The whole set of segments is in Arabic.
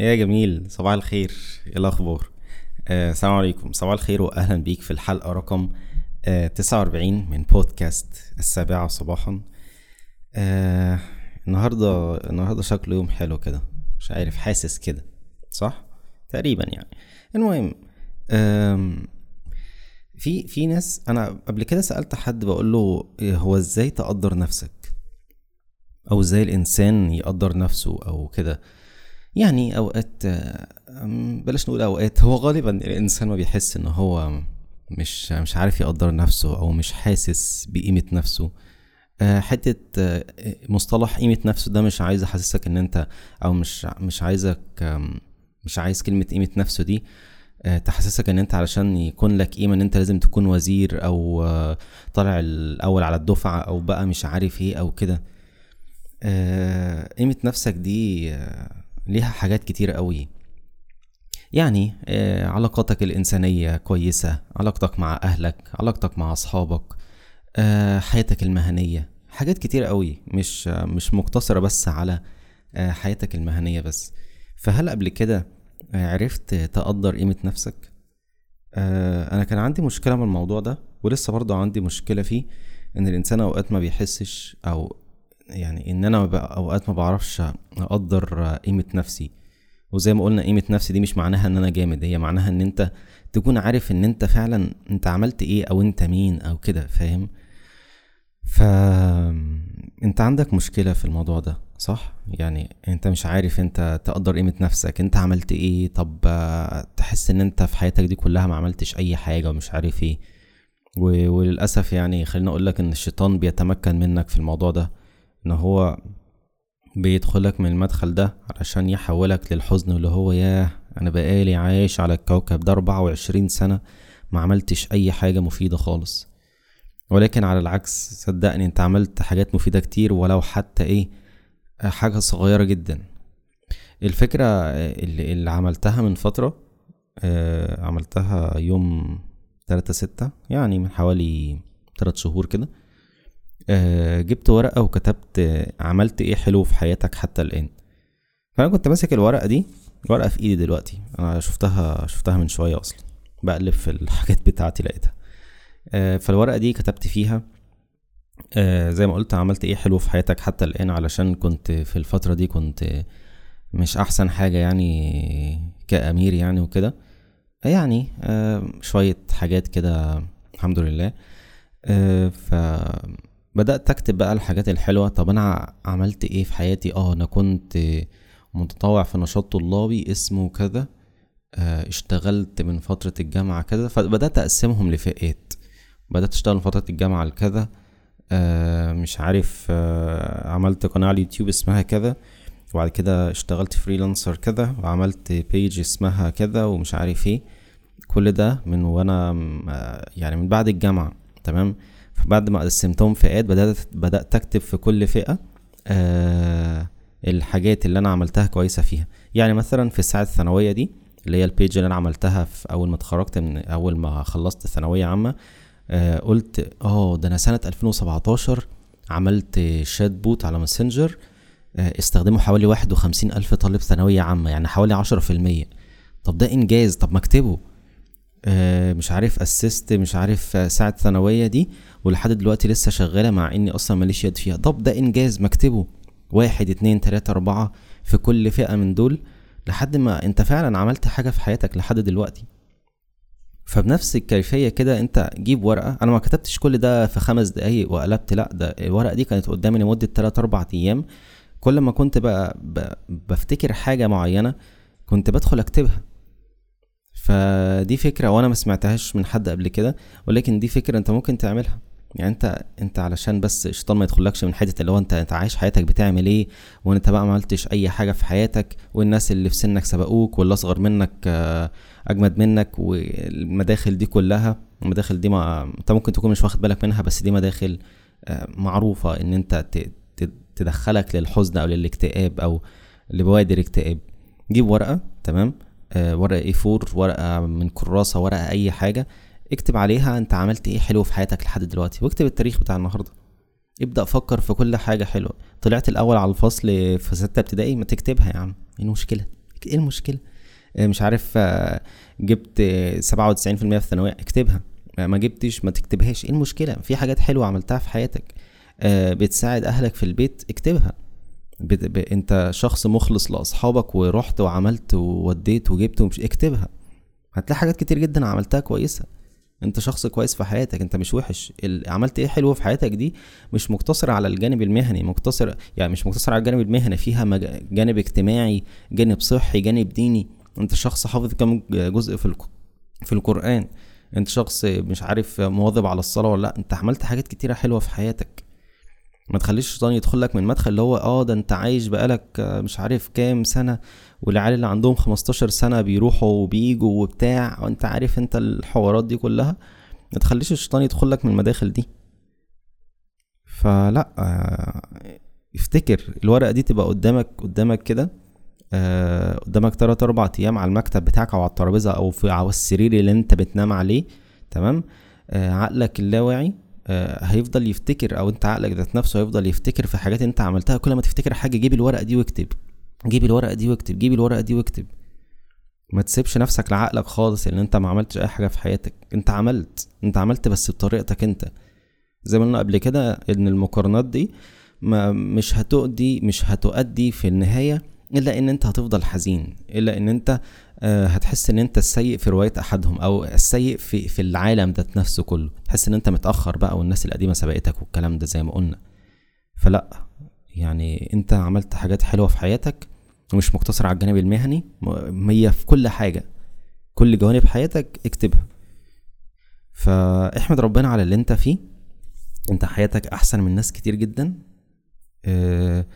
يا جميل صباح الخير. إيه الأخبار؟ آه، السلام عليكم. صباح الخير واهلا بيك في الحلقة رقم آه، 49 من بودكاست السابعة صباحا. آه، النهارده النهارده شكله يوم حلو كده. مش عارف حاسس كده صح؟ تقريبا يعني. المهم في في ناس أنا قبل كده سألت حد بقول له إيه هو إزاي تقدر نفسك؟ أو إزاي الإنسان يقدر نفسه أو كده؟ يعني أوقات بلاش نقول أوقات هو غالبا الإنسان ما بيحس ان هو مش مش عارف يقدر نفسه أو مش حاسس بقيمة نفسه. آه، حتة آه، مصطلح قيمة نفسه ده مش عايز احسسك إن أنت أو مش مش عايزك مش عايز كلمة قيمة نفسه دي. آه، تحسسك إن أنت علشان يكون لك قيمة إن أنت لازم تكون وزير أو طالع الأول على الدفعة أو بقى مش عارف إيه أو كده. قيمة نفسك دي ليها حاجات كتيرة قوي يعني آه، علاقاتك الإنسانية كويسة علاقتك مع أهلك علاقتك مع أصحابك آه، حياتك المهنية حاجات كتير قوي مش مش مقتصرة بس على آه، حياتك المهنية بس فهل قبل كده عرفت تقدر قيمة نفسك؟ أنا كان عندي مشكلة من الموضوع ده ولسه برضه عندي مشكلة فيه إن الإنسان أوقات ما بيحسش أو يعني إن أنا أوقات ما بعرفش أقدر قيمة نفسي. وزي ما قلنا قيمة نفسي دي مش معناها إن أنا جامد هي معناها إن أنت تكون عارف إن أنت فعلا أنت عملت إيه أو أنت مين أو كده فاهم؟ ف أنت عندك مشكلة في الموضوع ده صح؟ يعني أنت مش عارف أنت تقدر قيمة نفسك أنت عملت إيه؟ طب تحس إن أنت في حياتك دي كلها ما عملتش أي حاجة ومش عارف إيه. و- وللأسف يعني خليني أقولك إن الشيطان بيتمكن منك في الموضوع ده. إن هو بيدخلك من المدخل ده علشان يحولك للحزن اللي هو ياه أنا بقالي عايش على الكوكب ده أربعة وعشرين سنة ما عملتش أي حاجة مفيدة خالص. ولكن على العكس صدقني أنت عملت حاجات مفيدة كتير ولو حتى إيه حاجة صغيرة جدا. الفكرة اللي, اللي عملتها من فترة آه، عملتها يوم تلاتة ستة يعني من حوالي تلات شهور كده جبت ورقة وكتبت آه، عملت إيه حلو في حياتك حتى الآن. فأنا كنت ماسك الورقة دي ورقة في إيدي دلوقتي. أنا شفتها شفتها من شوية أصلا. بقلب في الحاجات بتاعتي لقيتها. آه، فالورقة دي كتبت فيها آه، زي ما قلت عملت إيه حلو في حياتك حتى الآن علشان كنت في الفترة دي كنت مش أحسن حاجة يعني كأمير يعني وكده. يعني آه، شوية حاجات كده الحمد لله. آه، فبدأت أكتب بقى الحاجات الحلوة طب أنا عملت إيه في حياتي؟ آه أنا كنت متطوع في نشاط طلابي اسمه كذا آه، اشتغلت من فترة الجامعة كذا فبدأت أقسمهم لفئات. بدأت أشتغل من فترة الجامعة لكذا آه، مش عارف آه، عملت قناة على اليوتيوب اسمها كذا وبعد كده اشتغلت freelancer كذا وعملت page اسمها كذا ومش عارف إيه. كل ده من وأنا يعني من بعد الجامعة تمام؟ فبعد ما قسمتهم فئات بدأت بدأت أكتب في كل فئة آه الحاجات اللي أنا عملتها كويسة فيها. يعني مثلا في الساعة الثانوية دي اللي هي ال page اللي أنا عملتها في أول ما اتخرجت من أول ما خلصت ثانوية عامة آه قلت آه ده أنا سنة 2017 عملت chatbot على Messenger آه، استخدمه حوالي واحد وخمسين ألف طالب ثانوية عامة يعني حوالي عشرة في المية. طب ده إنجاز طب ما اكتبه. آه، مش عارف أسست مش عارف آه، ساعة ثانوية دي ولحد دلوقتي لسه شغالة مع إني أصلا ماليش يد فيها. طب ده إنجاز ما اكتبه واحد اتنين تلاتة أربعة في كل فئة من دول. لحد ما أنت فعلا عملت حاجة في حياتك لحد دلوقتي. فبنفس الكيفية كده أنت جيب ورقة. أنا ما كتبتش كل ده في خمس دقايق وقلبت لأ ده الورقة دي كانت قدامي لمدة تلات أربع أيام. كل ما كنت بقى بفتكر حاجة معينة كنت بدخل أكتبها. فدي فكرة وأنا ما سمعتهاش من حد قبل كده ولكن دي فكرة انت ممكن تعملها. يعني انت انت علشان بس الشيطان ما يدخلكش من حتة اللي هو انت انت عايش حياتك بتعمل إيه وانت بقى ما عملتش اي حاجة في حياتك والناس اللي في سنك سبقوك واللي اصغر منك آه، اجمد منك والمداخل دي كلها المداخل دي ما انت ممكن تكون مش واخد بالك منها بس دي مداخل آه، معروفة ان انت تدخلك للحزن أو للاكتئاب أو لبوادر اكتئاب. جيب ورقة تمام؟ ورقة اي 4 ورقة من كراسة ورقة أي حاجة. اكتب عليها أنت عملت إيه حلو في حياتك لحد دلوقتي واكتب التاريخ بتاع النهارده. ابدأ فكر في كل حاجة حلوة. طلعت الأول على الفصل في ستة ابتدائي ما تكتبها يا عم. إيه المشكلة؟ إيه المشكلة؟ آه، مش عارف آه، جبت سبعة وتسعين في المية في الثانوية اكتبها. ما جبتش ما تكتبهاش. إيه المشكلة؟ في حاجات حلوة عملتها في حياتك. بتساعد أهلك في البيت اكتبها. بت... ب... انت شخص مخلص لأصحابك ورحت وعملت ووديت وجبت ومش اكتبها. هتلاقي حاجات كتير جدا عملتها كويسة. انت شخص كويس في حياتك انت مش وحش. ال... عملت إيه حلو في حياتك دي مش مقتصر على الجانب المهني مقتصر يعني مش مقتصر على الجانب المهني فيها مج... جانب اجتماعي جانب صحي جانب ديني. انت شخص حافظ كم جزء في الك... في القرآن. انت شخص مش عارف مواظب على الصلاة ولا لأ. انت عملت حاجات كتيرة حلوة في حياتك. ما تخليش الشيطان يدخل لك من مدخل اللي هو آه ده أنت عايش بقالك مش عارف كام سنة والعيال اللي عندهم 15 سنة بيروحوا وبيجوا وبتاع وأنت عارف أنت الحوارات دي كلها. ما تخليش الشيطان يدخل لك من المداخل دي. فلا آه، افتكر الورقة دي تبقى قدامك قدامك كده آه، قدامك تلات أربع أيام على المكتب بتاعك أو على الترابيزة أو في على السرير اللي أنت بتنام عليه تمام؟ آه، عقلك اللاواعي. آه، هيفضل يفتكر أو أنت عقلك ذات نفسه هيفضل يفتكر في حاجات أنت عملتها. كل ما تفتكر حاجة جيب الورقة دي واكتب. جيب الورقة دي واكتب. جيب الورقة دي واكتب. ما تسيبش نفسك لعقلك خالص إن أنت ما عملتش أي حاجة في حياتك. أنت عملت. أنت عملت بس بطريقتك أنت. زي ما قلنا قبل كده إن المقارنات دي ما مش هتؤدي مش هتؤدي في النهاية إلا إن أنت هتفضل حزين إلا إن أنت آه، هتحس إن أنت السيء في رواية أحدهم أو السيء في في العالم ذات نفسه كله. تحس إن أنت متأخر بقى والناس القديمة سبقتك والكلام ده زي ما قلنا. فلأ يعني أنت عملت حاجات حلوة في حياتك ومش مقتصر على الجانب المهني هي في كل حاجة. كل جوانب حياتك اكتبها. فاحمد ربنا على اللي أنت فيه. أنت حياتك أحسن من ناس كتير جدا. آه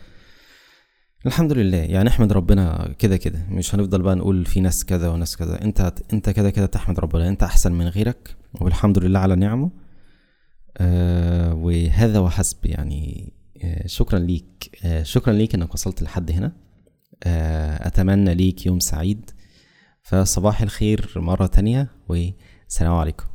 الحمد لله. يعني أحمد ربنا كده كده. مش هنفضل بقى نقول في ناس كذا وناس كذا. أنت أنت كده كده تحمد ربنا. أنت أحسن من غيرك والحمد لله على نعمه. آه وهذا وحسب يعني. آه شكرا ليك. آه شكرا ليك إنك وصلت لحد هنا. آه أتمنى ليك يوم سعيد. فصباح الخير مرة تانية والسلام عليكم.